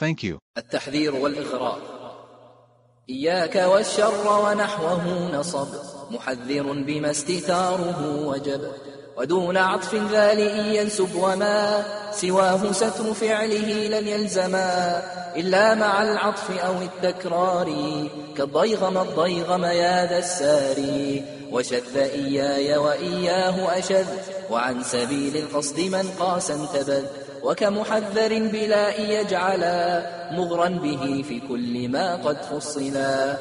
Thank you. التحذير والإغراء إياك والشر ونحوه نصب. محذر بما استثاره وجب. ودون عطف ذال إن ينسب وما سواه ستر فعله لن يلزما إلا مع العطف أو التكرار كالضيغم الضيغم يا ذا الساري وشذ إياي وإياه أشذ وعن سبيل القصد من قاسا انتبذ وكمحذر بلا يجعلا مغرا به في كل ما قد فصلا